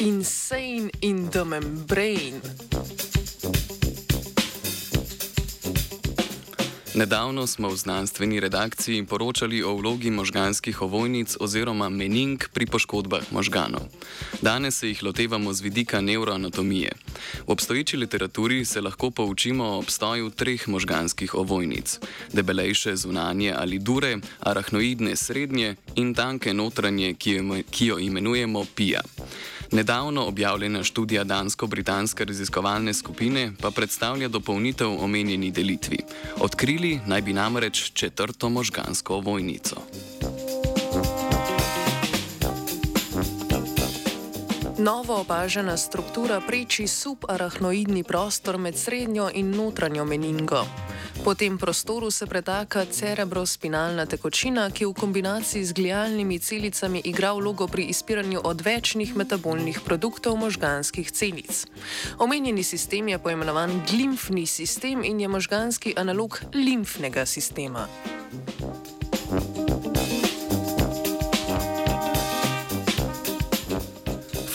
Insane in the Membrane. Nedavno smo v znanstveni redakciji poročali o vlogi možganskih ovojnic oziroma mening pri poškodbah možganov. Danes se jih lotevamo z vidika neuroanatomije. V obstoječi literaturi se lahko poučimo o obstoju treh možganskih ovojnic: debelejše zunanje ali dure, arahnoidne srednje in tanke notranje, ki jo imenujemo pija. Nedavno objavljena študija dansko-britanske raziskovalne skupine pa predstavlja dopolnitev omenjeni delitvi. Odkrili naj bi namreč četrto možgansko ovojnico. Novo opažena struktura preči subarahnoidni prostor med srednjo in notranjo meningo. Po tem prostoru se pretaka cerebrospinalna tekočina, ki v kombinaciji z glialnimi celicami igra vlogo pri izpiranju odvečnih metabolnih produktov možganskih celic. Omenjeni sistem je poimenovan glimfni sistem in je možganski analog limfnega sistema.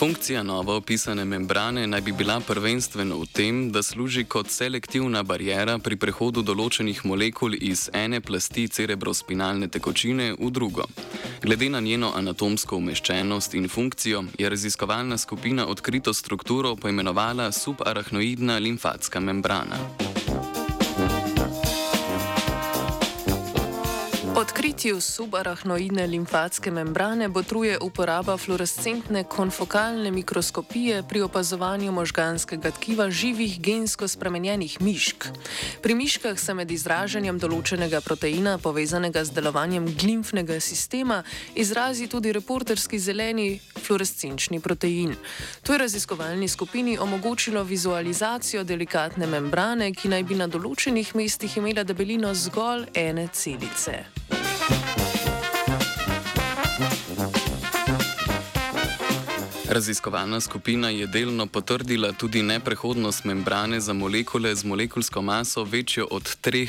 Funkcija novo opisane membrane naj bi bila prvenstveno v tem, da služi kot selektivna barijera pri prehodu določenih molekul iz ene plasti cerebrospinalne tekočine v drugo. Glede na njeno anatomsko umeščenost in funkcijo je raziskovalna skupina odkrito strukturo poimenovala subarachnoidna limfatska membrana. Odkritju subarachnoidne limfatske membrane botruje uporaba fluorescentne konfokalne mikroskopije pri opazovanju možganskega tkiva živih gensko spremenjenih mišk. Pri miškah se med izražanjem določenega proteina, povezanega z delovanjem glimfnega sistema, izrazi tudi reporterski zeleni fluorescenčni protein. To je raziskovalni skupini omogočilo vizualizacijo delikatne membrane, ki naj bi na določenih mestih imela debelino zgolj ene celice. Raziskovalna skupina je delno potrdila tudi neprehodnost membrane za molekule z molekulsko maso večjo od 3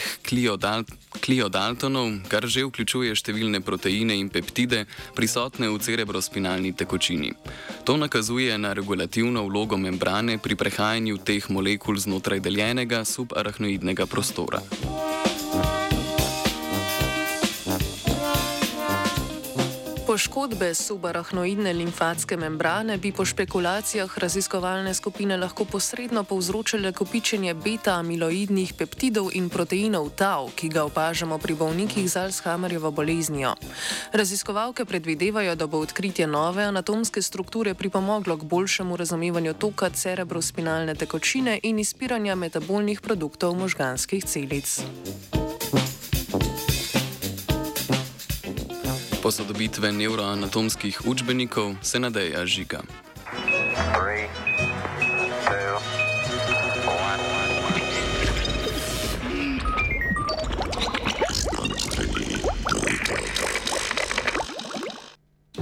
kliodaltonov, kar že vključuje številne proteine in peptide prisotne v cerebrospinalni tekočini. To nakazuje na regulativno vlogo membrane pri prehajanju teh molekul znotraj deljenega subarachnoidnega prostora. Poškodbe subarachnoidne limfatske membrane bi po špekulacijah raziskovalne skupine lahko posredno povzročile kopičenje beta-amiloidnih peptidov in proteinov tau, ki ga opažamo pri bolnikih z Alzheimerjevo boleznijo. Raziskovalke predvidevajo, da bo odkritje nove anatomske strukture pripomoglo k boljšemu razumevanju toka cerebrospinalne tekočine in izpiranja metabolnih produktov možganskih celic. Posodobitve neuroanatomskih učbenikov se nadeja žiga. Three.